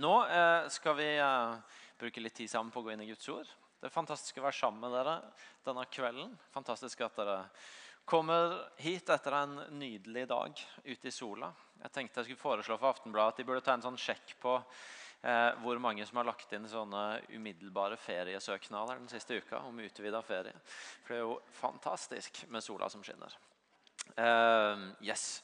Nå eh, skal vi eh, bruke litt tid sammen på å gå inn i Guds ord. Det er fantastisk å være sammen med dere denne kvelden. Fantastisk at dere kommer hit etter en nydelig dag ute i sola. Jeg tenkte jeg skulle foreslå for Aftenbladet at de burde ta en sånn sjekk på eh, hvor mange som har lagt inn sånne umiddelbare feriesøknader den siste uka om utvida ferie. For det er jo fantastisk med sola som skinner. Eh, yes.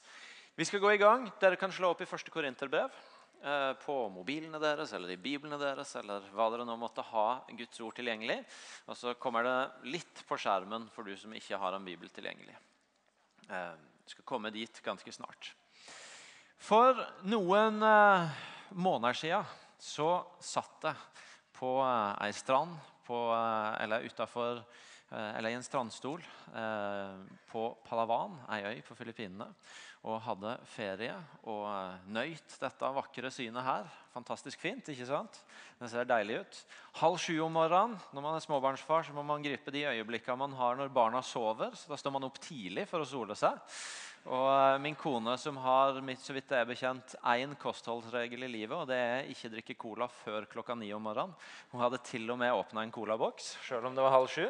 Vi skal gå i gang. Dere kan slå opp i første Korinterbrev. Eh, på mobilene deres eller i biblene deres eller hva dere nå måtte ha Guds ord tilgjengelig. Og så kommer det litt på skjermen for du som ikke har en bibel tilgjengelig. Eh, vi skal komme dit ganske snart. For noen eh, måneder siden så satt jeg på ei strand på, eller utafor eller i en strandstol på Palawan, ei øy på Filippinene og hadde ferie og nøyt dette vakre synet her. Fantastisk fint. ikke sant? Det ser deilig ut. Halv sju om morgenen når man er småbarnsfar, så må man gripe de øyeblikkene man har når barna sover. så Da står man opp tidlig for å sole seg. Og eh, Min kone som har så vidt det er bekjent, én kostholdsregel i livet, og det er ikke drikke cola før klokka ni om morgenen. Hun hadde til og med åpna en colaboks, sjøl om det var halv sju.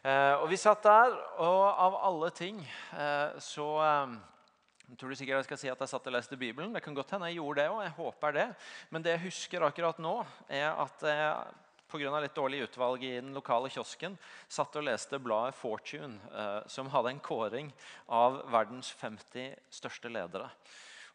Eh, og Vi satt der, og av alle ting eh, så eh, jeg tror du sikkert jeg skal si at jeg satt og leste Bibelen. Det kan godt hende jeg gjorde det òg. Jeg håper det. Men det jeg husker akkurat nå, er at jeg pga. litt dårlig utvalg i den lokale kiosken satt og leste bladet Fortune, eh, som hadde en kåring av verdens 50 største ledere.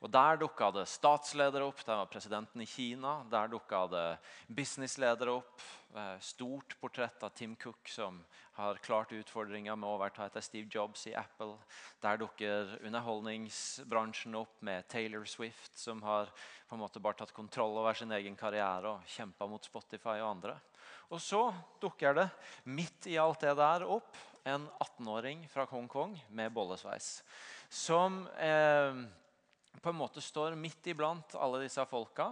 Og Der dukka det statsledere opp. Der var presidenten i Kina. Der dukka det businessledere opp. Eh, stort portrett av Tim Cook, som har klart utfordringa med å overta etter Steve Jobs i Apple. Der dukker underholdningsbransjen opp med Taylor Swift, som har på en måte bare tatt kontroll over sin egen karriere og kjempa mot Spotify og andre. Og så dukker det midt i alt det der opp en 18-åring fra Hongkong med bollesveis. Som eh, på en måte står midt iblant alle disse folka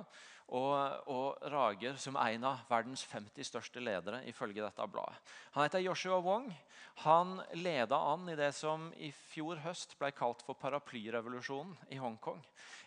og, og, rager som en av verdens 50 største ledere, ifølge dette bladet. Han heter Joshua Wong. Han leda an i det som i fjor høst ble kalt for paraplyrevolusjonen i Hongkong.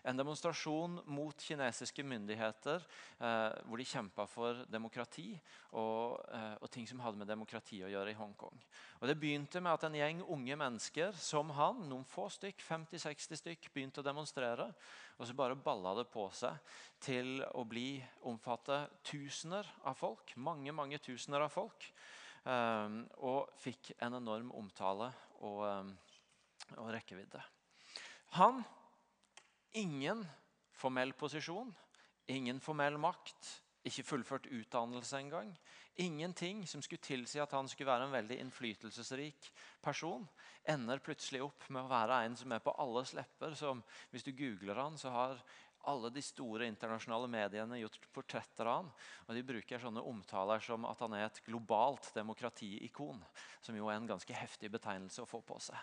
En demonstrasjon mot kinesiske myndigheter eh, hvor de kjempa for demokrati og, eh, og, ting som hadde med demokrati å gjøre i Hongkong. Og Det begynte med at en gjeng unge mennesker som han, noen få stykk, 50-60 stykk, begynte å demonstrere. Og så bare balla det på seg til å bli omfatte tusener av folk. Mange, mange tusener av folk. Eh, og fikk en enorm omtale og, eh, og rekkevidde. Han ingen formell posisjon, ingen formell makt, ikke fullført utdannelse engang. Ingenting som skulle tilsi at han skulle være en veldig innflytelsesrik person, ender plutselig opp med å være en som er på alles lepper. som Hvis du googler han, så har alle de store internasjonale mediene gjort portretter av han. Og De bruker sånne omtaler som at han er et globalt demokratiikon. Som jo er en ganske heftig betegnelse å få på seg.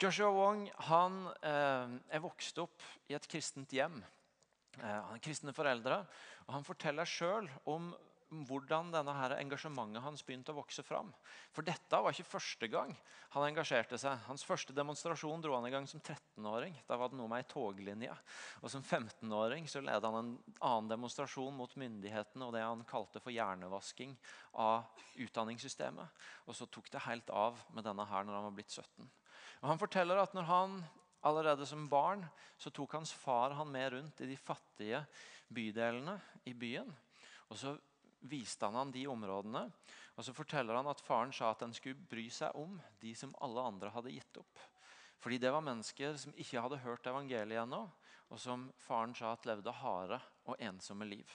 Joshua Wong han, eh, er vokst opp i et kristent hjem. Eh, han har kristne foreldre. og Han forteller sjøl om hvordan denne her engasjementet hans begynte å vokse fram. For dette var ikke første gang han engasjerte seg. Hans første demonstrasjon dro han i gang som 13-åring. Da var det noe med ei toglinje. Og Som 15-åring så ledet han en annen demonstrasjon mot myndighetene og det han kalte for hjernevasking av utdanningssystemet. Og så tok det helt av med denne her når han var blitt 17. Og Han forteller at når han allerede som barn så tok hans far han med rundt i de fattige bydelene i byen. Og Så viste han han de områdene. Og Så forteller han at faren sa at han skulle bry seg om de som alle andre hadde gitt opp. Fordi det var mennesker som ikke hadde hørt evangeliet ennå, og som faren sa at levde harde og ensomme liv.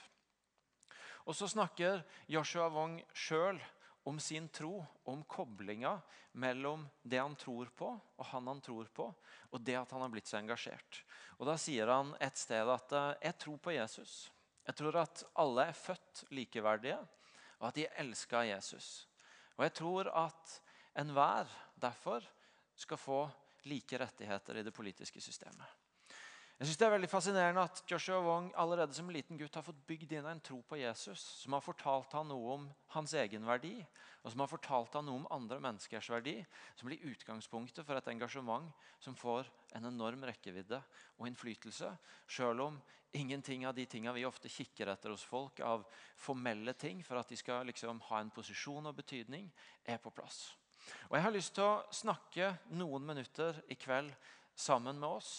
Og Så snakker Joshua Wong sjøl om sin tro, om koblinga mellom det han tror på, og han han tror på, og det at han har blitt så engasjert. Og Da sier han et sted at eh, 'jeg tror på Jesus'. Jeg tror at alle er født likeverdige, og at de er av Jesus. Og jeg tror at enhver derfor skal få like rettigheter i det politiske systemet. Jeg synes Det er veldig fascinerende at Joshua Wong allerede som liten gutt har fått bygd inn en tro på Jesus, som har fortalt han noe om hans egen verdi, og som har fortalt han noe om andre menneskers verdi, som blir utgangspunktet for et engasjement som får en enorm rekkevidde og innflytelse, selv om ingenting av de tingene vi ofte kikker etter hos folk av formelle ting for at de skal liksom ha en posisjon og betydning, er på plass. Og Jeg har lyst til å snakke noen minutter i kveld sammen med oss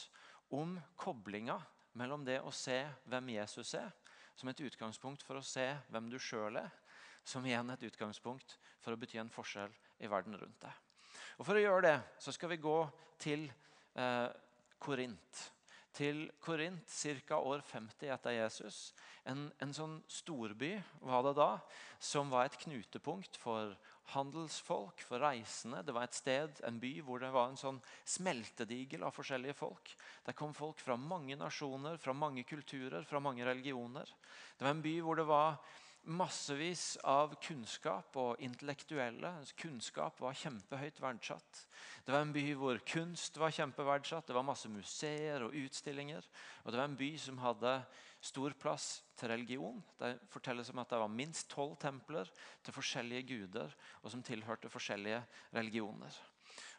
om koblinga mellom det å se hvem Jesus er, som et utgangspunkt for å se hvem du sjøl er, som igjen et utgangspunkt for å bety en forskjell i verden rundt deg. Og For å gjøre det så skal vi gå til eh, Korint. Til Korint ca. år 50 etter Jesus. En, en sånn storby var det da, som var et knutepunkt for handelsfolk, for reisende. Det var et sted, en by, hvor det var en sånn smeltedigel av forskjellige folk. Der kom folk fra mange nasjoner, fra mange kulturer, fra mange religioner. Det var en by hvor det var massevis av kunnskap og intellektuelle. Kunnskap var kjempehøyt verdsatt. Det var en by hvor kunst var kjempeverdsatt. Det var masse museer og utstillinger. Og det var en by som hadde stor plass til religion. Det fortelles om at det var minst tolv templer til forskjellige guder og som tilhørte forskjellige religioner.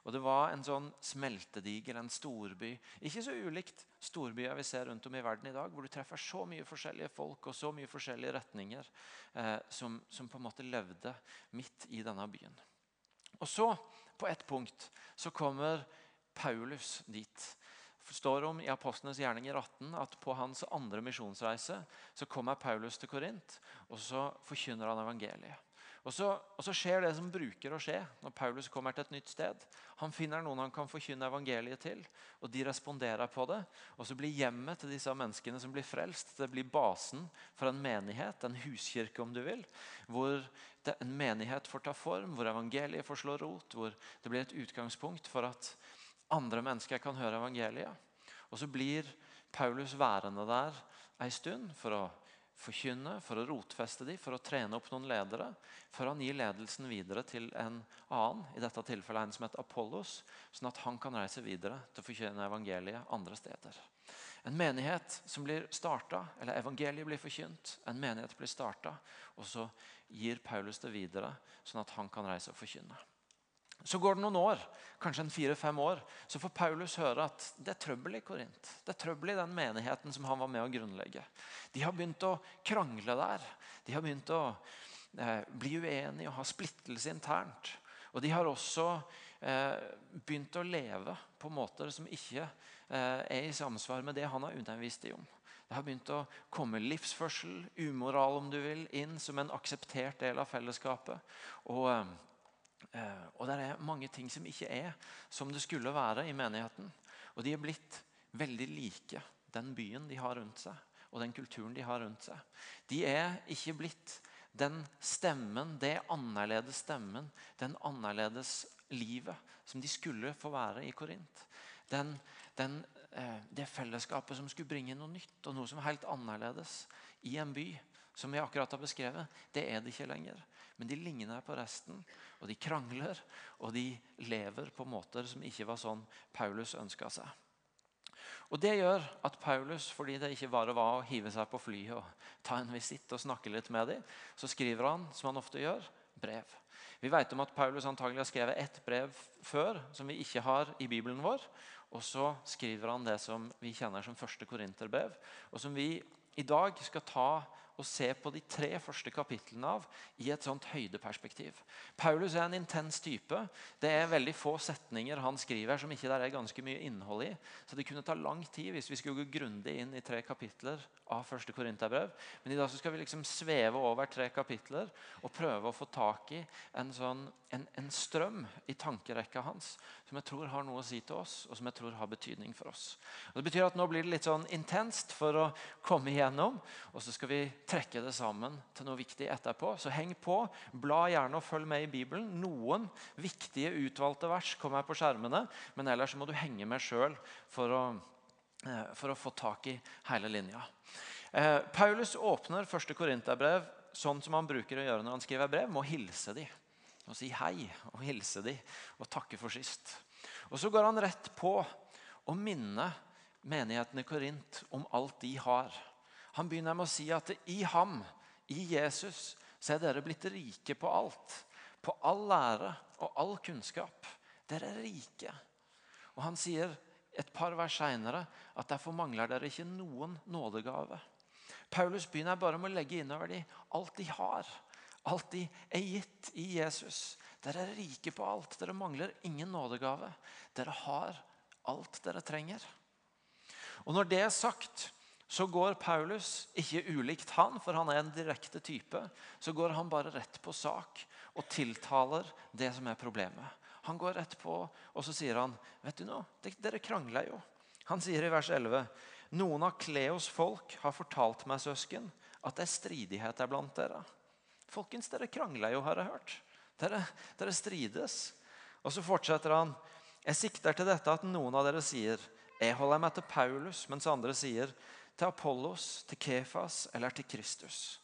Og Det var en sånn smeltediger, en storby. Ikke så ulikt storbyer vi ser rundt om i verden i dag, hvor du treffer så mye forskjellige folk og så mye forskjellige retninger eh, som, som, på en måte levde midt i denne byen. Og så, på et punkt, så kommer Paulus dit står om i Apostlenes gjerninger 18 at på hans andre misjonsreise så kommer Paulus til Korint, og så forkynner han evangeliet. Og så, og så, skjer det som bruker å skje når Paulus kommer til et nytt sted. Han finner noen han kan forkynne evangeliet til, og de responderer på det. Og så blir hjemmet til disse menneskene som blir frelst, det blir basen for en menighet, en huskirke om du vil, hvor en menighet får ta form, hvor evangeliet får slå rot, hvor det blir et utgangspunkt for at andre mennesker kan høre evangeliet. Og så blir Paulus værende der ei stund for å forkynne, for å rotfeste dem, for å trene opp noen ledere. Før han gir ledelsen videre til en annen, i dette tilfellet en som heter Apollos, sånn at han kan reise videre til å forkynne evangeliet andre steder. En menighet som blir starta, eller evangeliet blir forkynt, en menighet blir starta, og så gir Paulus det videre, sånn at han kan reise og forkynne. Så går det noen år, kanskje en fire-fem år, så får Paulus høre at det er trøbbel i Korint. Det er trøbbel i den menigheten som han var med å grunnlegge. De har begynt å krangle der. De har begynt å eh, bli uenige og ha splittelse internt. Og de har også eh, begynt å leve på måter som ikke eh, er i samsvar med det han har undervist dem om. Det har begynt å komme livsførsel, umoral om du vil, inn som en akseptert del av fellesskapet. Og eh, og det er mange ting som ikke er som det skulle være i menigheten. Og de er blitt veldig like den byen de har rundt seg, og den kulturen de har rundt seg. De er ikke blitt den stemmen, det annerledes stemmen, den annerledes livet som de skulle få være i Korint. Den, den, eh, det fellesskapet som skulle bringe noe nytt og noe som er helt annerledes i en by som jeg akkurat har beskrevet, det er det ikke lenger. Men de ligner på resten, og de krangler, og de lever på måter som ikke var sånn Paulus ønska seg. Og Det gjør at Paulus, fordi det ikke bare var å hive seg på flyet og ta en visitt og snakke litt med dem, så skriver han, som han ofte gjør, brev. Vi vet om at Paulus antagelig har skrevet ett brev før som vi ikke har i Bibelen vår. Og så skriver han det som vi kjenner som første korinterbrev, og som vi i dag skal ta å se på de tre første kapitlene av i et sånt høydeperspektiv. Paulus er en intens type. Det er veldig få setninger han skriver som ikke der er ganske mye innhold i. Så det kunne ta lang tid hvis vi skulle gå grundig inn i tre kapitler av første Korinterbrev. Men i dag skal vi liksom sveve over tre kapitler og prøve å få tak i en, sånn, en, en strøm i tankerekka hans som jeg tror har noe å si til oss, og som jeg tror har betydning for oss. Og det betyr at Nå blir det litt sånn intenst for å komme igjennom, og så skal vi trekke det sammen til noe viktig etterpå. Så heng på. Bla gjerne og følg med i Bibelen. Noen viktige utvalgte vers kommer på skjermene, men ellers må du henge med sjøl for, eh, for, å få tak i hele linja. Eh, Paulus åpner første Korinterbrev sånn som han bruker å gjøre når han skriver brev, med å hilse de. og si hei og hilse de og takke for sist. Og Så går han rett på å minne menigheten i Korint om alt de har. Han begynner med å si at i ham, i Jesus, så er dere blitt rike på alt. På all lære og all kunnskap. Dere er rike. Og han sier et par vers seinere at derfor mangler dere ikke noen nådegave. Paulus begynner bare med å legge innover dem alt de har. Alt de er gitt i Jesus. Dere er rike på alt. Dere mangler ingen nådegave. Dere har alt dere trenger. Og Når det er sagt, så går Paulus, ikke ulikt han, for han er en direkte type, så går han bare rett på sak og tiltaler det som er problemet. Han går rett på, og så sier han vet du noe, dere krangler jo. Han sier i vers 11 noen av Kleos folk har fortalt meg, søsken, at det er stridigheter blant dere. Folkens, dere krangler jo, har jeg hørt. Dere, dere strides. Og så fortsetter han. Jeg sikter til dette at noen av dere sier jeg holder meg til Paulus, mens andre sier til Apollos, til Kefas eller til Kristus.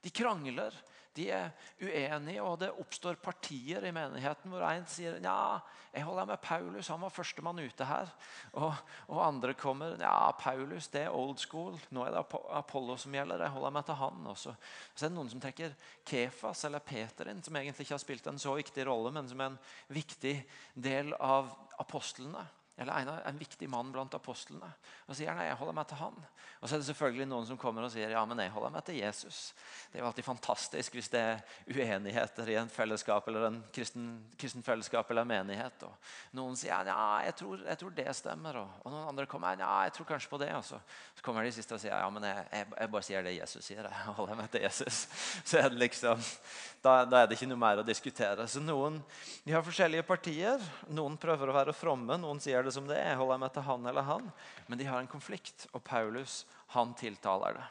De krangler, de er uenige, og det oppstår partier i menigheten hvor en sier ja, jeg holder med Paulus, han var førstemann ute her. Og, og, andre kommer ja, Paulus det er old school, nå er det Apollo som gjelder. jeg holder meg til han. Også. Så er det noen som trekker Kefas eller Peter inn, som egentlig ikke har spilt en så viktig rolle, men som er en viktig del av apostlene eller en, en, viktig mann blant apostlene. Og sier nei, jeg holder meg til han. Og så er det selvfølgelig noen som kommer og sier ja, men jeg holder meg til Jesus. Det er jo alltid fantastisk hvis det er uenigheter i en fellesskap eller en kristen, kristen fellesskap eller en menighet. Og noen sier ja, jeg tror, jeg tror det stemmer. Og, og, noen andre kommer ja, jeg tror kanskje på det. Og så, så kommer de siste og sier ja, men jeg, jeg, jeg, bare sier det Jesus sier. Jeg holder meg til Jesus. Så er det liksom, da, da er det ikke noe mer å diskutere. Så noen Vi har forskjellige partier. Noen prøver å være fromme. Noen sier det det som det er. Holder jeg meg til han eller han? Men de har en konflikt, og Paulus han tiltaler det.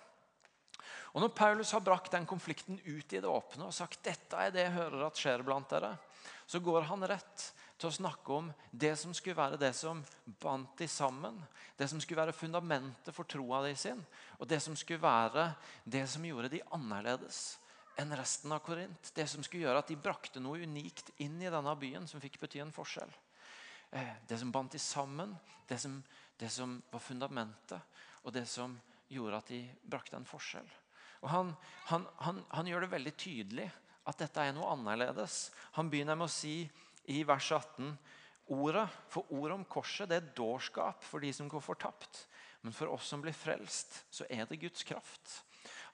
Og Når Paulus har brakt den konflikten ut i det åpne og sagt dette er det jeg hører at skjer blant dere, så går han rett til å snakke om det som skulle være det som bandt de sammen. Det som skulle være fundamentet for troa de sin, og det som skulle være det som gjorde de annerledes enn resten av Korint. Det som skulle gjøre at de brakte noe unikt inn i denne byen som fikk bety en forskjell. Eh, det som bandt de sammen, det som, det som, var fundamentet, og det som gjorde at de brakte en forskjell. Og han, han, han, han, gjør det veldig tydelig at dette er noe annerledes. Han begynner med å si i vers 18 ordet, for ordet om korset det er dårskap for de som går fortapt. Men for oss som blir frelst, så er det Guds kraft.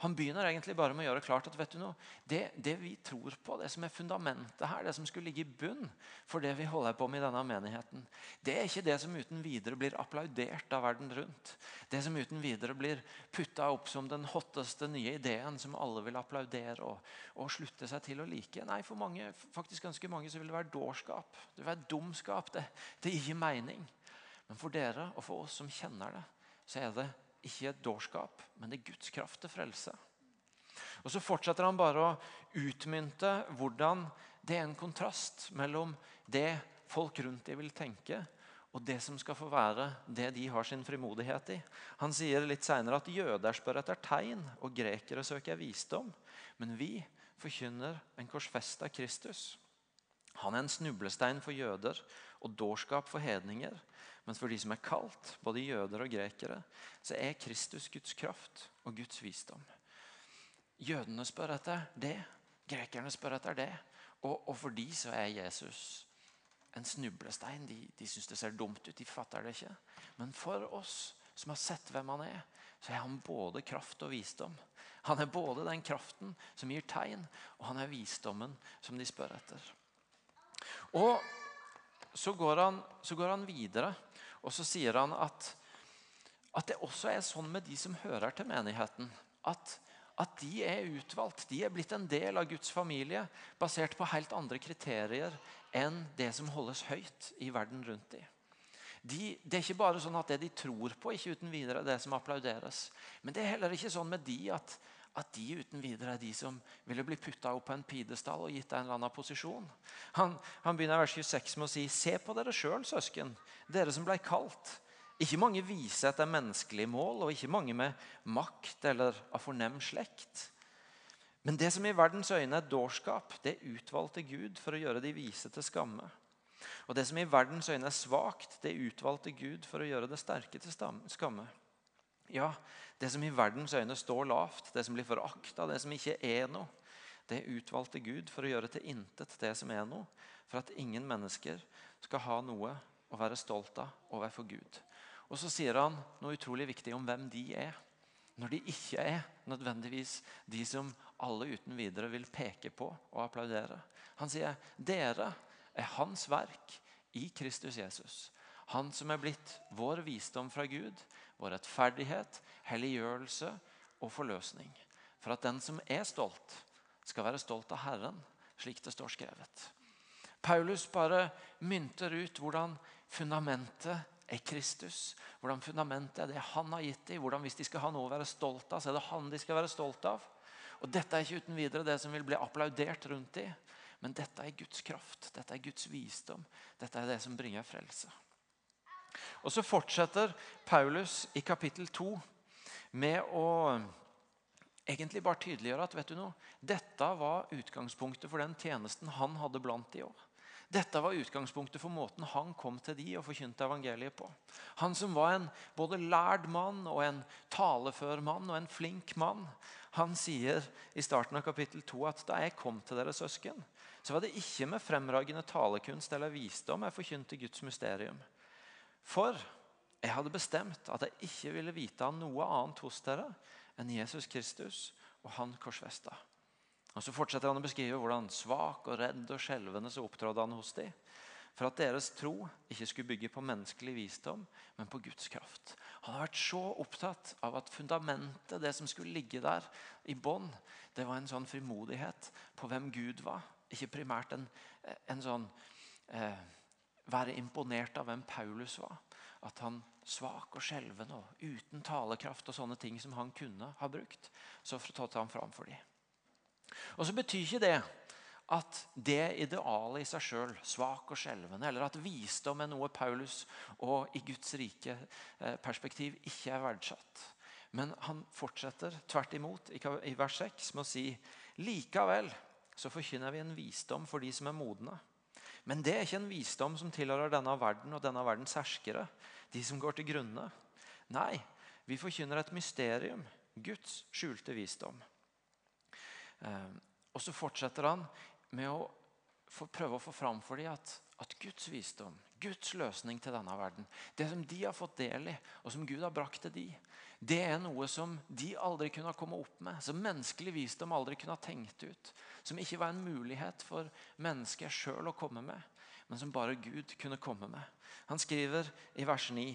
Han begynner egentlig bare med å gjøre klart at vet du noe, det, det, vi tror på, det som er fundamentet her, det som skulle ligge i bunn for det vi holder på med i denne menigheten, det er ikke det som uten videre blir applaudert av verden rundt. Det som uten videre blir putta opp som den hotteste nye ideen som alle vil applaudere og, og slutte seg til å like. Nei, for mange, faktisk ganske mange så vil det være dårskap. Det vil være dumskap. Det, det gir mening. Men for dere og for oss som kjenner det, så er det ikke dårskap, men det er Guds kraft til frelse. Og Så fortsetter han bare å utmynte hvordan det er en kontrast mellom det folk rundt dem vil tenke, og det som skal få være det de har sin frimodighet i. Han sier litt senere at jøder spør etter tegn, og grekere søker visdom. Men vi forkynner en korsfesta Kristus. Han er en snublestein for jøder og dårskap for hedninger. Men for de som er kalt, både jøder og grekere, så er Kristus Guds kraft og Guds visdom. Jødene spør etter det, grekerne spør etter det. Og, og for de så er Jesus en snublestein. De, de syns det ser dumt ut, de fatter det ikke. Men for oss som har sett hvem han er, så er han både kraft og visdom. Han er både den kraften som gir tegn, og han er visdommen som de spør etter. Og så går han, så går han videre og så sier han at, at det også er sånn med de som hører til menigheten. At, at, de er utvalgt. De er blitt en del av Guds familie basert på helt andre kriterier enn det som holdes høyt i verden rundt dem. De, det er ikke bare sånn at det de tror på, ikke uten videre er det som applauderes. Men det er heller ikke sånn med de at, at de uten videre er de som ville bli putta opp på en pidestall og gitt deg en eller annen posisjon. Han, han begynner vers 26 med å si Se på dere sjøl, søsken dere som ble kalt. Ikke mange vise etter menneskelige mål, og ikke mange med makt eller av fornem slekt. Men det som i verdens øyne er dårskap, det utvalgte Gud for å gjøre de vise til skamme. Og det som i verdens øyne er svakt, det utvalgte Gud for å gjøre det sterke til skamme. Ja, det som i verdens øyne står lavt, det som blir forakta, det som ikke er noe, det utvalgte Gud for å gjøre til intet det som er noe, for at ingen mennesker skal ha noe å være stolt av overfor Gud. Og så sier han noe utrolig viktig om hvem de er. Når de ikke er nødvendigvis de som alle uten videre vil peke på og applaudere. Han sier dere er hans verk i Kristus Jesus. Han som er blitt vår visdom fra Gud, vår rettferdighet, helliggjørelse og forløsning. For at den som er stolt, skal være stolt av Herren, slik det står skrevet. Paulus bare mynter ut hvordan fundamentet er Kristus. Hvordan fundamentet er det han har gitt dem. Hvordan Hvis de skal ha noe å være stolt av, så er det han de skal være stolt av. Og Dette er ikke uten videre det som vil bli applaudert rundt dem. Men dette er Guds kraft, dette er Guds visdom. Dette er det som bringer frelse. Og Så fortsetter Paulus i kapittel 2 med å egentlig bare tydeliggjøre at vet du noe, dette var utgangspunktet for den tjenesten han hadde blant de òg. Dette var utgangspunktet for måten han kom til de og forkynte evangeliet på. Han som var en både lærd mann og en talefør mann og en flink mann. Han sier i starten av kapittel 2 at da jeg kom til dere søsken, så var det ikke med fremragende talekunst eller visdom jeg forkynte Guds mysterium. For jeg hadde bestemt at jeg ikke ville vite av noe annet hos dere enn Jesus Kristus og han korsfesta. Og Så fortsetter han å beskrive hvordan svak og redd og skjelvende så opptrådde han hos dem. For at deres tro ikke skulle bygge på menneskelig visdom, men på Guds kraft. Han har vært så opptatt av at fundamentet, det som skulle ligge der i bånn, det var en sånn frimodighet på hvem Gud var. Ikke primært en, en sånn eh, være imponert av hvem Paulus var. At han svak og skjelven og uten talekraft og sånne ting som han kunne ha brukt, så trådte han fram for dem. Og så betyr ikke det at det idealet i seg sjøl, svak og skjelvende, eller at visdom er noe Paulus og i Guds rike eh, perspektiv ikke er verdsatt. Men han fortsetter tvert imot i vers 6 med å si likevel så forkynner vi en visdom for de som er modne. Men det er ikke en visdom som tilhører denne verden og denne verdens herskere, de som går til grunne. Nei, vi forkynner et mysterium, Guds skjulte visdom. Eh, og så fortsetter han med å prøve å få fram for dem at, at, Guds visdom, Guds løsning til denne verden, det som de har fått del i, og som Gud har brakt til de, det er noe som de aldri kunne ha kommet opp med. Som menneskelig visdom aldri kunne ha tenkt ut. Som ikke var en mulighet for mennesker sjøl å komme med, men som bare Gud kunne komme med. Han skriver i vers 9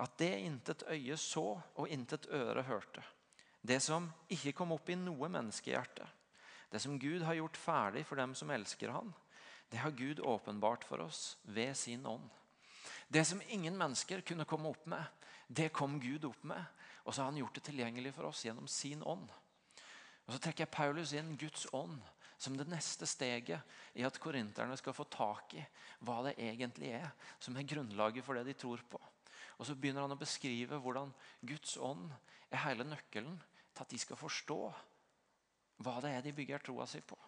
at det intet øye så og intet øre hørte. Det som ikke kom opp i noe menneskehjerte det som Gud har gjort ferdig for dem som elsker Han, det har Gud åpenbart for oss ved sin ånd. Det som ingen mennesker kunne komme opp med, det kom Gud opp med. Og så har han gjort det tilgjengelig for oss gjennom sin ånd. Og Så trekker jeg Paulus inn Guds ånd som det neste steget i at korinterne skal få tak i hva det egentlig er som er grunnlaget for det de tror på. Og Så begynner han å beskrive hvordan Guds ånd er hele nøkkelen til at de skal forstå hva det er de bygger troa si på.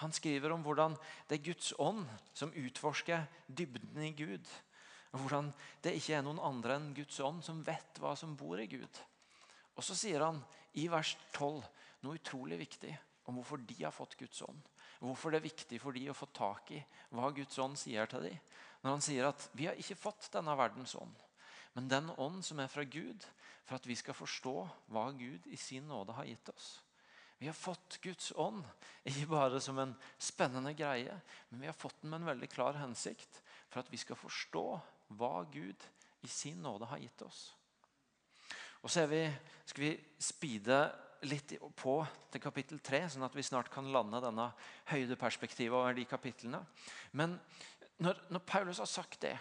Han skriver om hvordan det er Guds ånd som utforsker dybden i Gud. Og hvordan det ikke er noen andre enn Guds ånd som vet hva som bor i Gud. Og så sier han i vers 12 noe utrolig viktig om hvorfor de har fått Guds ånd. Hvorfor det er viktig for de å få tak i hva Guds ånd sier til dem. Når han sier at vi har ikke fått denne verdens ånd, men den ånd som er fra Gud, for at vi skal forstå hva Gud i sin nåde har gitt oss. Vi har fått Guds ånd, ikke bare som en spennende greie, men vi har fått den med en veldig klar hensikt for at vi skal forstå hva Gud i sin nåde har gitt oss. Og så vi, skal vi speede litt på til kapittel 3, sånn at vi snart kan lande denne høydeperspektivet over de kapitlene. Men når, når Paulus har sagt det,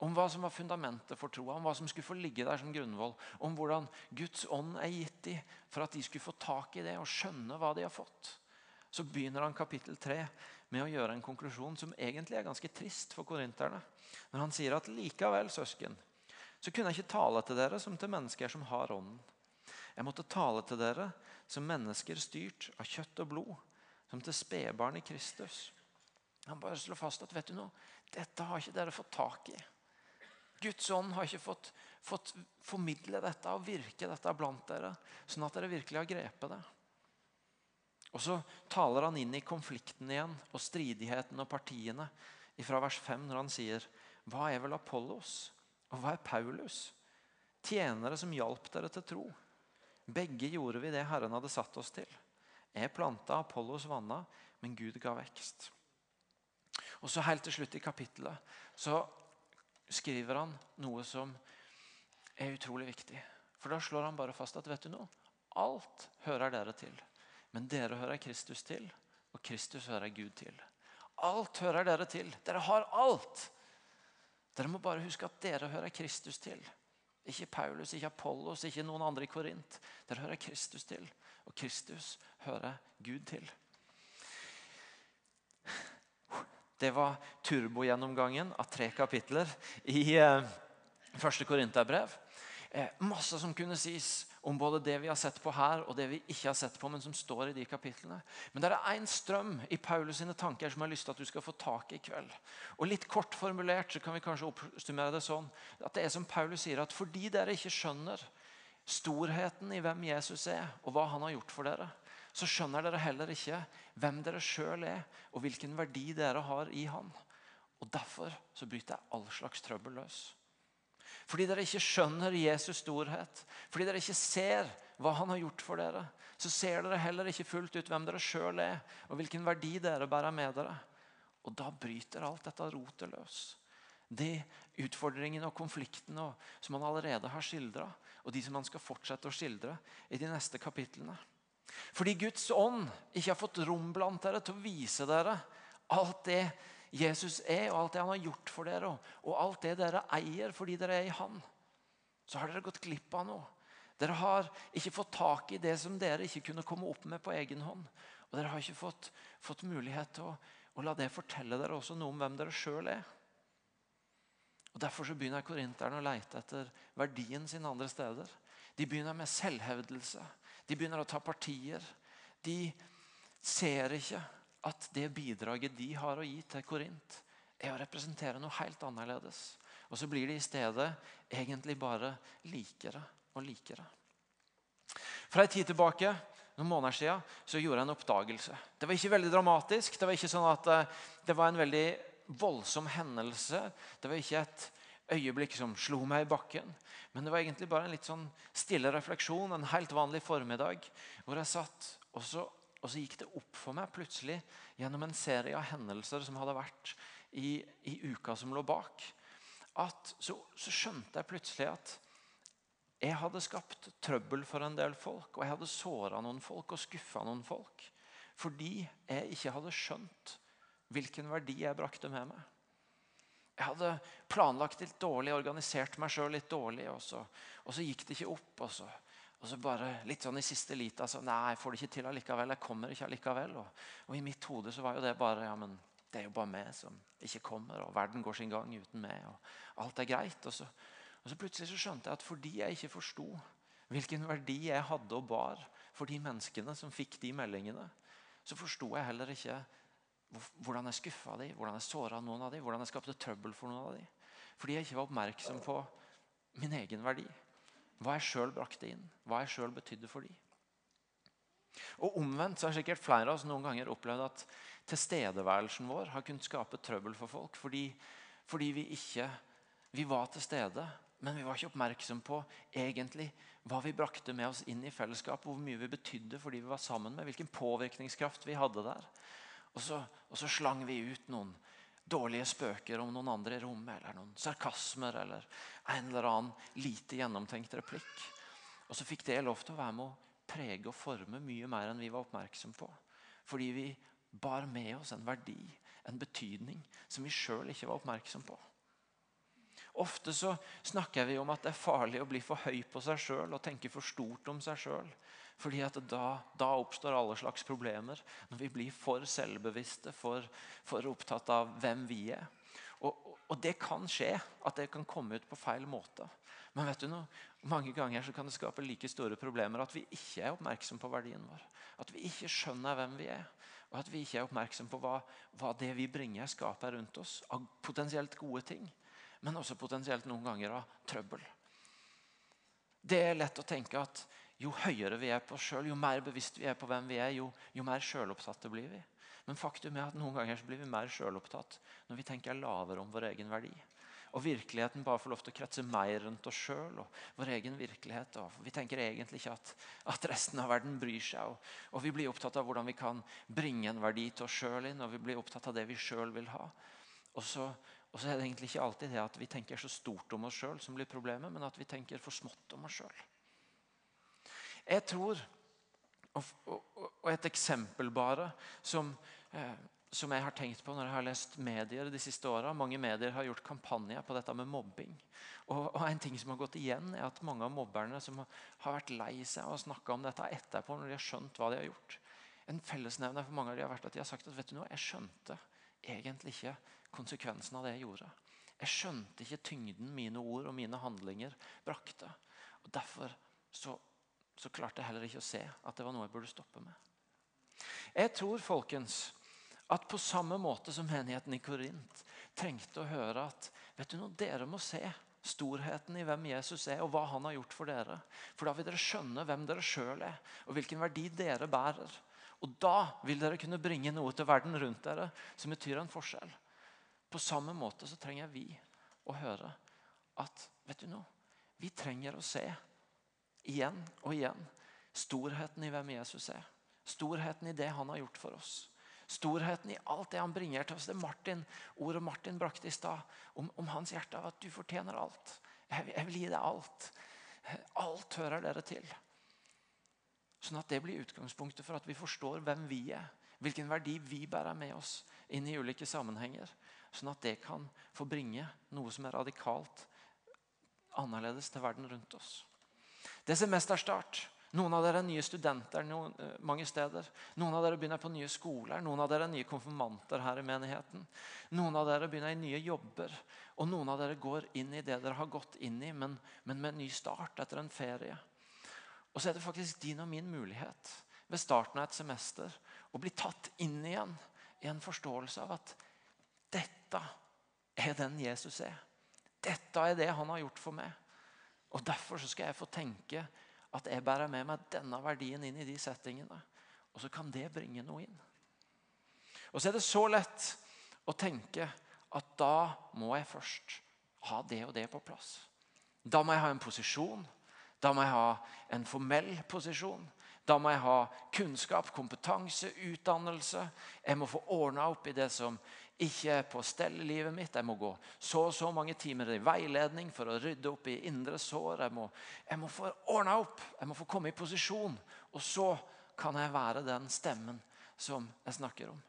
om hva som var fundamentet for troa, om hva som skulle få ligge der som grunnvoll, om hvordan Guds ånd er gitt dem for at de skulle få tak i det og skjønne hva de har fått. Så begynner han kapittel 3 med å gjøre en konklusjon som egentlig er ganske trist for korinterne. Når han sier at likevel, søsken, så kunne jeg ikke tale til dere som til mennesker som har ånden. Jeg måtte tale til dere som mennesker styrt av kjøtt og blod, som til spedbarn i Kristus. Han bare slår fast at vet du noe, dette har ikke dere fått tak i. Guds ånd har ikke fått, fått formidle dette og virke dette blant dere, sånn at dere virkelig har grepet det. Og Så taler han inn i konflikten igjen og stridigheten og partiene fra vers 5 når han sier Hva er vel Apollos, og hva er Paulus? Tjenere som hjalp dere til tro. Begge gjorde vi det Herren hadde satt oss til. Jeg planta, Apollos vanna, men Gud ga vekst. Og så Helt til slutt i kapittelet så skriver han noe som er utrolig viktig. For da slår han bare fast at vet du noe? alt hører dere til. Men dere hører Kristus til, og Kristus hører Gud til. Alt hører dere til. Dere har alt. Dere må bare huske at dere hører Kristus til. Ikke Paulus, ikke Apollos, ikke noen andre i Korint. Dere hører Kristus til, og Kristus hører Gud til. Det var turbogjennomgangen av tre kapitler i eh, første Korinterbrev. Eh, masse som kunne sies om både det vi har sett på her og det vi ikke har sett på, men som står i de kapitlene. Men det er én strøm i Paulus sine tanker som jeg har lyst til at du skal få tak i i kveld. Og Litt kort formulert så kan vi kanskje oppsummere det sånn at det er som Paulus sier, at fordi dere ikke skjønner storheten i hvem Jesus er, og hva han har gjort for dere, så skjønner dere heller ikke hvem dere sjøl er, og hvilken verdi dere har i han. Og Derfor så bryter all slags trøbbel løs. Fordi dere ikke skjønner Jesus' storhet, fordi dere ikke ser hva han har gjort for dere, så ser dere heller ikke fullt ut hvem dere sjøl er, og hvilken verdi dere bærer med dere. Og da bryter alt dette rotet løs. De utfordringene og konfliktene som han allerede har skildra, og de som han skal fortsette å skildre i de neste kapitlene. Fordi Guds ånd ikke har fått rom blant dere til å vise dere alt det Jesus er, og alt det han har gjort for dere, og alt det dere eier fordi dere er i Han, så har dere gått glipp av noe. Dere har ikke fått tak i det som dere ikke kunne komme opp med på egen hånd. Og dere har ikke fått, fått mulighet til å, å, la det fortelle dere også noe om hvem dere sjøl er. Og Derfor så begynner korinterne å leite etter verdien sin andre steder. De begynner med selvhevdelse. De begynner å ta partier. De ser ikke at det bidraget de har å gi til Korint, er å representere noe helt annerledes. Og så blir de i stedet egentlig bare likere og likere. Fra en tid tilbake, noen måneder siden, så gjorde jeg en oppdagelse. Det var ikke veldig dramatisk. Det var ikke sånn at eh, det var en veldig voldsom hendelse. Det var ikke et øyeblikk som slo meg i bakken. Men det var egentlig bare en litt sånn stille refleksjon en helt vanlig formiddag. Hvor jeg satt, og så, og så gikk det opp for meg plutselig gjennom en serie av hendelser som hadde vært i, i uka som lå bak. At så, så skjønte jeg plutselig at jeg hadde skapt trøbbel for en del folk. Og jeg hadde såra noen folk og skuffa noen folk. Fordi jeg ikke hadde skjønt hvilken verdi jeg brakte med meg. Jeg hadde planlagt litt dårlig, organisert meg sjøl litt dårlig. Og så, og så, gikk det ikke opp. Og så, og så bare litt sånn i siste lita så, Nei, jeg får det ikke til allikevel. Jeg kommer ikke allikevel. Og, og i mitt hode så var jo det bare ja, men det er jo bare meg som ikke kommer. Og verden går sin gang uten meg. Og alt er greit. Og så, og så plutselig så skjønte jeg at fordi jeg ikke forsto hvilken verdi jeg hadde og bar for de menneskene som fikk de meldingene, så forsto jeg heller ikke hvordan jeg skuffa dem, hvordan jeg såra noen av dem, hvordan jeg skapte trøbbel for noen av dem. Fordi jeg ikke var oppmerksom på min egen verdi. Hva jeg sjøl brakte inn, hva jeg sjøl betydde for dem. Og Omvendt så har sikkert flere av oss noen ganger opplevd at tilstedeværelsen vår har kunnet skape trøbbel for folk fordi, fordi vi ikke vi var til stede, men vi var ikke oppmerksom på egentlig hva vi brakte med oss inn i fellesskapet, hvor mye vi betydde fordi vi var sammen med, hvilken påvirkningskraft vi hadde der. Og så, og så, slang vi ut noen dårlige spøker om noen andre i rommet, eller noen sarkasmer eller en eller annen lite gjennomtenkt replikk. Og så fikk det lov til å være med å prege og forme mye mer enn vi var oppmerksom på. Fordi vi bar med oss en verdi, en betydning, som vi sjøl ikke var oppmerksom på. Ofte så snakker vi om at det er farlig å bli for høy på seg sjøl og tenke for stort om seg sjøl. Fordi at da, da, oppstår alle slags problemer. Når vi blir for selvbevisste, for, for opptatt av hvem vi er. Og, og, det kan skje at det kan komme ut på feil måte. Men vet du noe? mange ganger så kan det skape like store problemer at vi ikke er oppmerksom på verdien vår. At vi ikke skjønner hvem vi er. Og at vi ikke er oppmerksom på hva, hva det vi bringer, skaper rundt oss av potensielt gode ting. Men også potensielt noen ganger av trøbbel. Det er lett å tenke at jo høyere vi er på oss sjøl, jo mer bevisst vi er på hvem vi er, jo, jo mer sjølopptatte blir vi. Men faktum er at noen ganger blir vi mer sjølopptatt når vi tenker lavere om vår egen verdi og virkeligheten bare får lov til å kretse mer rundt oss sjøl og vår egen virkelighet. Og vi tenker egentlig ikke at, at, resten av verden bryr seg. Og, og, vi blir opptatt av hvordan vi kan bringe en verdi til oss sjøl inn, og vi blir opptatt av det vi sjøl vil ha. Og så, og så, er det egentlig ikke alltid det at vi tenker så stort om oss sjøl som blir problemet, men at vi tenker for smått om oss sjøl. Jeg tror, og, et eksempel bare, som eh, som jeg har tenkt på når jeg har lest medier de siste åra. Mange medier har gjort kampanjer på dette med mobbing. Og, og, en ting som har gått igjen er at Mange av mobberne som har vært lei seg og snakka om dette etterpå, når de har skjønt hva de har gjort En fellesnevner for mange av de har vært at de har sagt at vet du noe, jeg skjønte egentlig ikke konsekvensen av det jeg gjorde. Jeg skjønte ikke tyngden mine ord og mine handlinger brakte. Og Derfor så, så klarte jeg heller ikke å se at det var noe jeg burde stoppe med. Jeg tror, folkens, at på samme måte som menigheten i Korint trengte å høre at vet du noe, dere må se storheten i hvem Jesus er, og hva han har gjort for dere. For da vil dere skjønne hvem dere sjøl er, og hvilken verdi dere bærer. Og da vil dere kunne bringe noe til verden rundt dere som betyr en forskjell. På samme måte så trenger vi å høre at vet du noe, vi trenger å se igjen og igjen storheten i hvem Jesus er. Storheten i det han har gjort for oss storheten i alt det han bringer til oss. Det Martin, ordet Martin brakte i stad om, om, hans hjerte av at du fortjener alt. Jeg, jeg, vil gi deg alt. Alt hører dere til. Sånn at det blir utgangspunktet for at vi forstår hvem vi er. Hvilken verdi vi bærer med oss inn i ulike sammenhenger. Sånn at det kan få bringe noe som er radikalt annerledes til verden rundt oss. Det semesterstart noen av dere er nye studenter noen, eh, mange steder. Noen av dere begynner på nye skoler. Noen av dere er nye konfirmanter her i menigheten. Noen av dere begynner i nye jobber. Og noen av dere går inn i det dere har gått inn i, men, men med en ny start etter en ferie. Og så er det faktisk din og min mulighet ved starten av et semester å bli tatt inn igjen i en forståelse av at dette er den Jesus er. Dette er det han har gjort for meg. Og Derfor skal jeg få tenke at jeg bærer med meg denne verdien inn i de settingene. Og så kan det bringe noe inn. Og så er det så lett å tenke at da må jeg først ha det og det på plass. Da må jeg ha en posisjon. Da må jeg ha en formell posisjon. Da må jeg ha kunnskap, kompetanse, utdannelse. Jeg må få ordna opp i det som ikke på stell i livet mitt. Jeg må gå så og så mange timer i veiledning for å rydde opp i indre sår. Jeg må, jeg må få ordna opp. Jeg må få komme i posisjon. Og så kan jeg være den stemmen som jeg snakker om.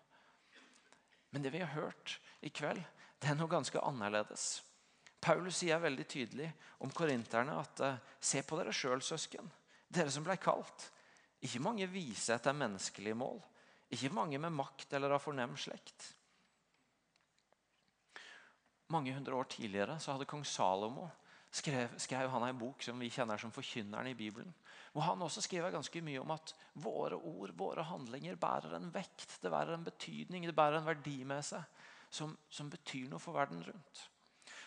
Men det vi har hørt i kveld, det er noe ganske annerledes. Paulus sier veldig tydelig om korinterne at eh, se på dere sjøl, søsken. Dere som ble kalt. Ikke mange vise etter menneskelige mål. Ikke mange med makt eller av fornem slekt. Mange hundre år tidligere så hadde kong Salomo skrev, skrev han en bok som vi kjenner som Forkynneren i Bibelen. Hvor han også skriver ganske mye om at våre ord, våre handlinger, bærer en vekt, det bærer en betydning, det bærer en verdi med seg som, som betyr noe for verden rundt.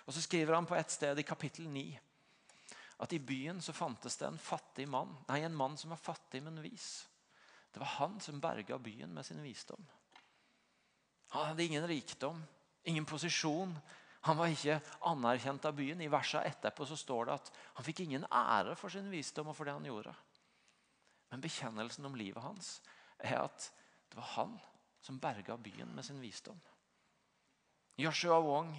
Og Så skriver han på et sted i kapittel 9 at i byen så fantes det en fattig mann, nei, en mann som var fattig, men vis. Det var han som berga byen med sin visdom. Han hadde ingen rikdom, ingen posisjon, han var ikke anerkjent av byen. I verset etterpå så står det at han fikk ingen ære for sin visdom og for det han gjorde. Men bekjennelsen om livet hans er at det var han som berga byen med sin visdom. Joshua Wong,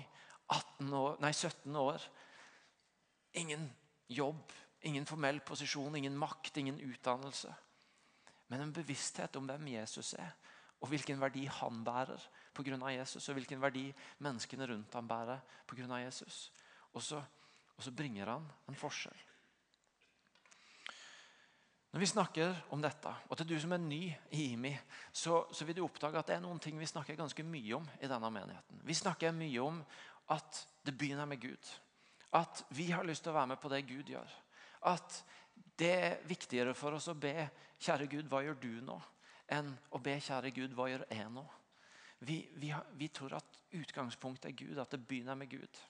år, nei, 17 år. Ingen jobb, ingen formell posisjon, ingen makt, ingen utdannelse. Men en bevissthet om hvem Jesus er, og hvilken verdi han bærer pga. Jesus, og hvilken verdi menneskene rundt ham bærer pga. Jesus. Og så, og så bringer han en forskjell. Når vi snakker om dette, og til du som er ny i IMI, så, så, vil du oppdage at det er noen ting vi snakker ganske mye om i denne menigheten. Vi snakker mye om at det begynner med Gud. At vi har lyst til å være med på det Gud gjør. At det er viktigere for oss å be Kjære Gud, hva gjør du nå? enn å be kjære Gud, hva gjør jeg nå? Vi, vi, vi tror at utgangspunktet er Gud, at det begynner med Gud.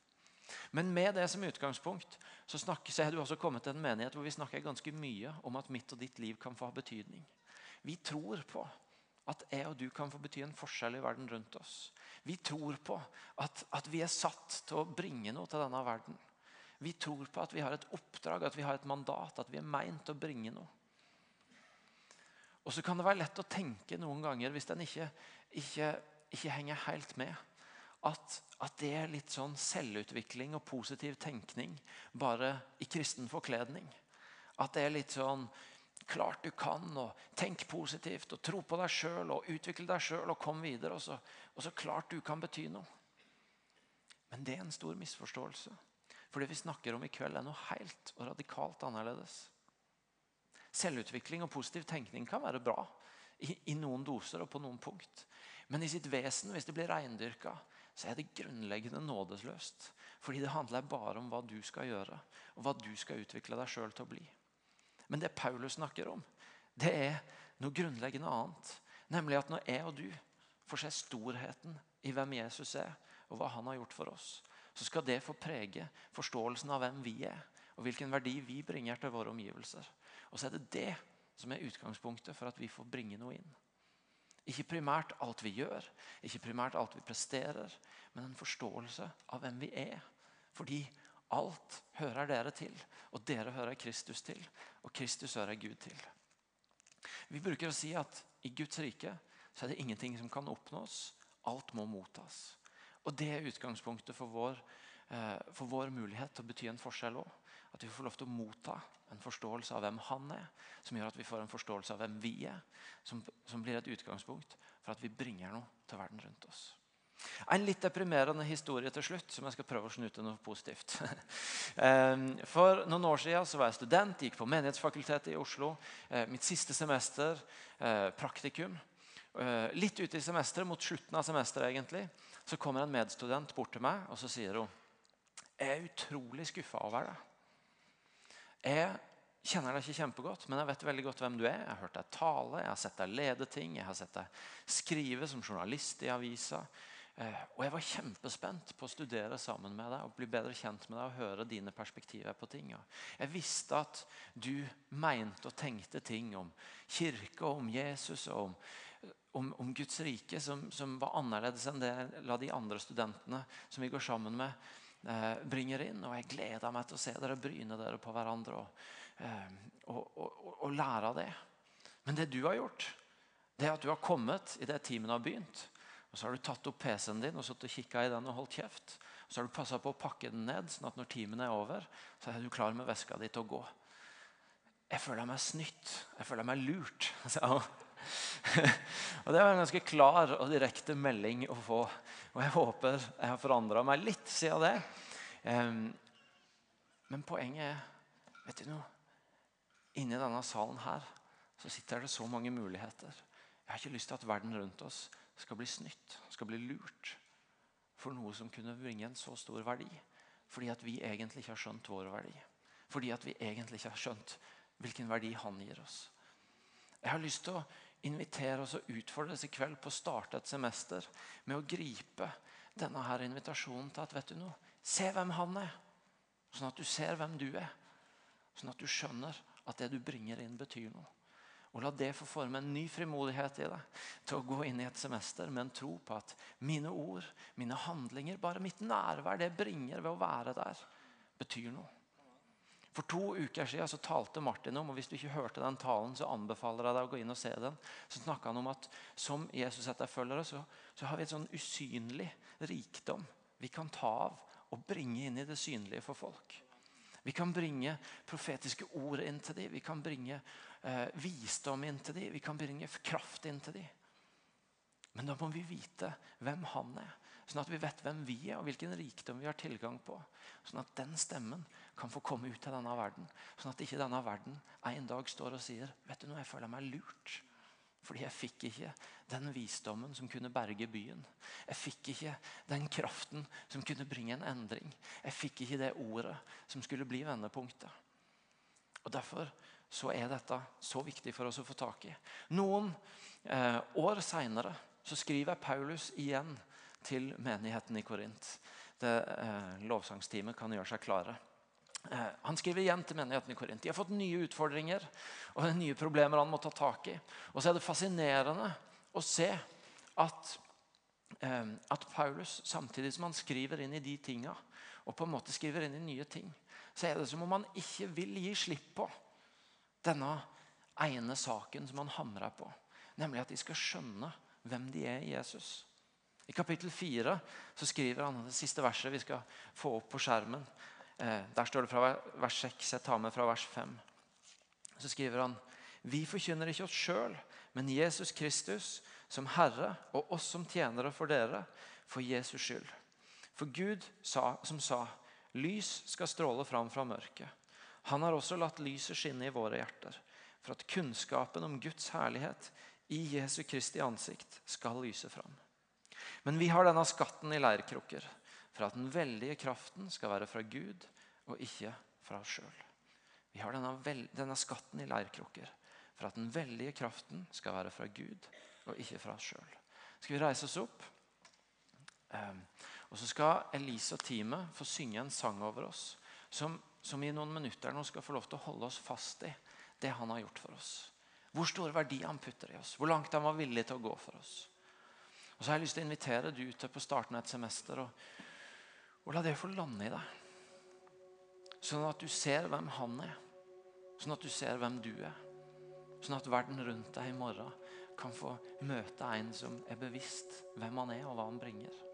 Men med det som utgangspunkt så, snakker, så er du også kommet til en menighet hvor vi snakker ganske mye om at mitt og ditt liv kan få ha betydning. Vi tror på at jeg og du kan få bety en forskjell i verden rundt oss. Vi tror på at, at vi er satt til å bringe noe til denne verden. Vi tror på at vi har et oppdrag, at vi har et mandat, at vi er meint å bringe noe. Og så kan det være lett å tenke noen ganger, hvis en ikke, ikke, ikke, henger helt med, at, at, det er litt sånn selvutvikling og positiv tenkning bare i kristen forkledning. At det er litt sånn klart du kan, og tenk positivt, og tro på deg sjøl, og utvikle deg sjøl, og kom videre. Og så, og så klart du kan bety noe. Men det er en stor misforståelse. For det vi snakker om i kveld, er noe helt og radikalt annerledes. Selvutvikling og positiv tenkning kan være bra i, i noen doser og på noen punkt. Men i sitt vesen, hvis det blir reindyrka, så er det grunnleggende nådesløst. Fordi det handler bare om hva du skal gjøre, og hva du skal utvikle deg sjøl til å bli. Men det Paulus snakker om, det er noe grunnleggende annet. Nemlig at når jeg og du får se storheten i hvem Jesus er, og hva han har gjort for oss, så skal det få prege forståelsen av hvem vi er, og hvilken verdi vi bringer til våre omgivelser. Og så er det det som er utgangspunktet for at vi får bringe noe inn. Ikke primært alt vi gjør, ikke primært alt vi presterer, men en forståelse av hvem vi er. Fordi alt hører dere til, og dere hører Kristus til, og Kristus hører Gud til. Vi bruker å si at i Guds rike så er det ingenting som kan oppnås. Alt må mottas. Og Det er utgangspunktet for vår, eh, for vår mulighet til å bety en forskjell òg. At vi får lov til å motta en forståelse av hvem han er, som gjør at vi får en forståelse av hvem vi er, som, som blir et utgangspunkt for at vi bringer noe til verden rundt oss. En litt deprimerende historie til slutt, som jeg skal prøve å snu til noe positivt. Ehm, for noen år siden så var jeg student, gikk på Menighetsfakultetet i Oslo. Eh, mitt siste semester, eh, praktikum. Litt ute i semesteret, mot slutten av semesteret egentlig, så kommer en medstudent bort til meg og så sier hun, jeg er utrolig skuffa over deg. Jeg kjenner deg ikke kjempegodt, men jeg vet veldig godt hvem du er. Jeg har hørt deg tale, jeg har sett deg lede ting, jeg har sett deg skrive som journalist i avisa. Eh, og jeg var kjempespent på å studere sammen med deg og bli bedre kjent med deg og høre dine perspektiver på ting. Jeg visste at du mente og tenkte ting om kirke og om Jesus og om om, om Guds rike som, som, var annerledes enn det la de andre studentene som vi går sammen med, bringer inn. Og jeg gleder meg til å se dere bryne dere på hverandre og, eh, og, og, og, lære av det. Men det du har gjort, det er at du har kommet i det timen har begynt. Og så har du tatt opp PC-en din og satt og kikka i den og holdt kjeft. Og så har du passa på å pakke den ned, sånn at når timen er over, så er du klar med veska di til å gå. Jeg føler meg snytt. Jeg føler meg lurt. og Det var en ganske klar og direkte melding å få. Og jeg håper jeg har forandra meg litt siden det. men poenget er vet du noe? Inni denne salen her så sitter det så mange muligheter. Jeg har ikke lyst til at verden rundt oss skal bli snytt, skal bli lurt for noe som kunne bringe en så stor verdi. Fordi at vi egentlig ikke har skjønt vår verdi. Fordi at vi egentlig ikke har skjønt hvilken verdi han gir oss. Jeg har lyst til å invitere oss og utfordre oss i kveld på å starte et semester med å gripe denne her invitasjonen til at vet du noe, se hvem han er. Sånn at du ser hvem du er. Sånn at du skjønner at det du bringer inn, betyr noe. Og La det få forme en ny frimodighet i deg til å gå inn i et semester med en tro på at mine ord, mine handlinger, bare mitt nærvær, det bringer ved å være der, betyr noe. For to uker siden så talte Martin om og hvis du ikke hørte den talen, så anbefaler jeg deg å gå inn og se den. Så snakka han om at som Jesus etterfølgere så, så har vi et sånn usynlig rikdom vi kan ta av og bringe inn i det synlige for folk. Vi kan bringe profetiske ord inn til dem. Vi kan bringe eh, visdom inn til dem. Vi kan bringe kraft inn til dem. Men da må vi vite hvem han er. Sånn at vi vet hvem vi er og hvilken rikdom vi har tilgang på. Sånn at den stemmen kan få komme ut til denne verden. Sånn at ikke denne verden en dag står og sier vet du noe, jeg føler meg lurt. Fordi jeg fikk ikke den visdommen som kunne berge byen. Jeg fikk ikke den kraften som kunne bringe en endring. Jeg fikk ikke det ordet som skulle bli vendepunktet. Og Derfor så er dette så viktig for oss å få tak i. Noen eh, år seinere skriver Paulus igjen til menigheten i Korint. Det eh, Lovsangsteamet kan gjøre seg klare. Eh, han skriver igjen til menigheten i Korint. De har fått nye utfordringer og nye problemer han må ta tak i. Og så er det fascinerende å se at, eh, at Paulus, samtidig som han skriver inn i de tinga, og på en måte skriver inn i nye ting, så er det som om han ikke vil gi slipp på denne ene saken som han hamrer på. Nemlig at de skal skjønne hvem de er i Jesus. I kapittel 4 så skriver han det siste verset vi skal få opp på skjermen. Eh, der står det fra vers 6. Jeg tar med fra vers 5. Så skriver han Vi forkynner ikke oss sjøl, men Jesus Kristus som Herre og oss som tjenere for dere, for Jesus skyld. For Gud sa, som sa Lys skal stråle fram fra mørket. Han har også latt lyset skinne i våre hjerter, for at kunnskapen om Guds herlighet i Jesu Kristi ansikt skal lyse fram. Men vi har denne skatten i leirkrukker, for at den veldige kraften skal være fra Gud og ikke fra oss sjøl. Vi har denne, denne, skatten i leirkrukker, for at den veldige kraften skal være fra Gud og ikke fra oss sjøl. Skal vi reise oss opp? Um, og Så skal Elise og teamet få synge en sang over oss som, som, i noen minutter nå skal få lov til å holde oss fast i det han har gjort for oss. Hvor store verdier han putter i oss. Hvor langt han var villig til å gå for oss. Og så har jeg lyst til å invitere du til på starten av et semester og, og la det få lande i deg. Sånn at du ser hvem han er. Sånn at du ser hvem du er. Sånn at verden rundt deg i morgen kan få møte en som er bevisst hvem han er, og hva han bringer.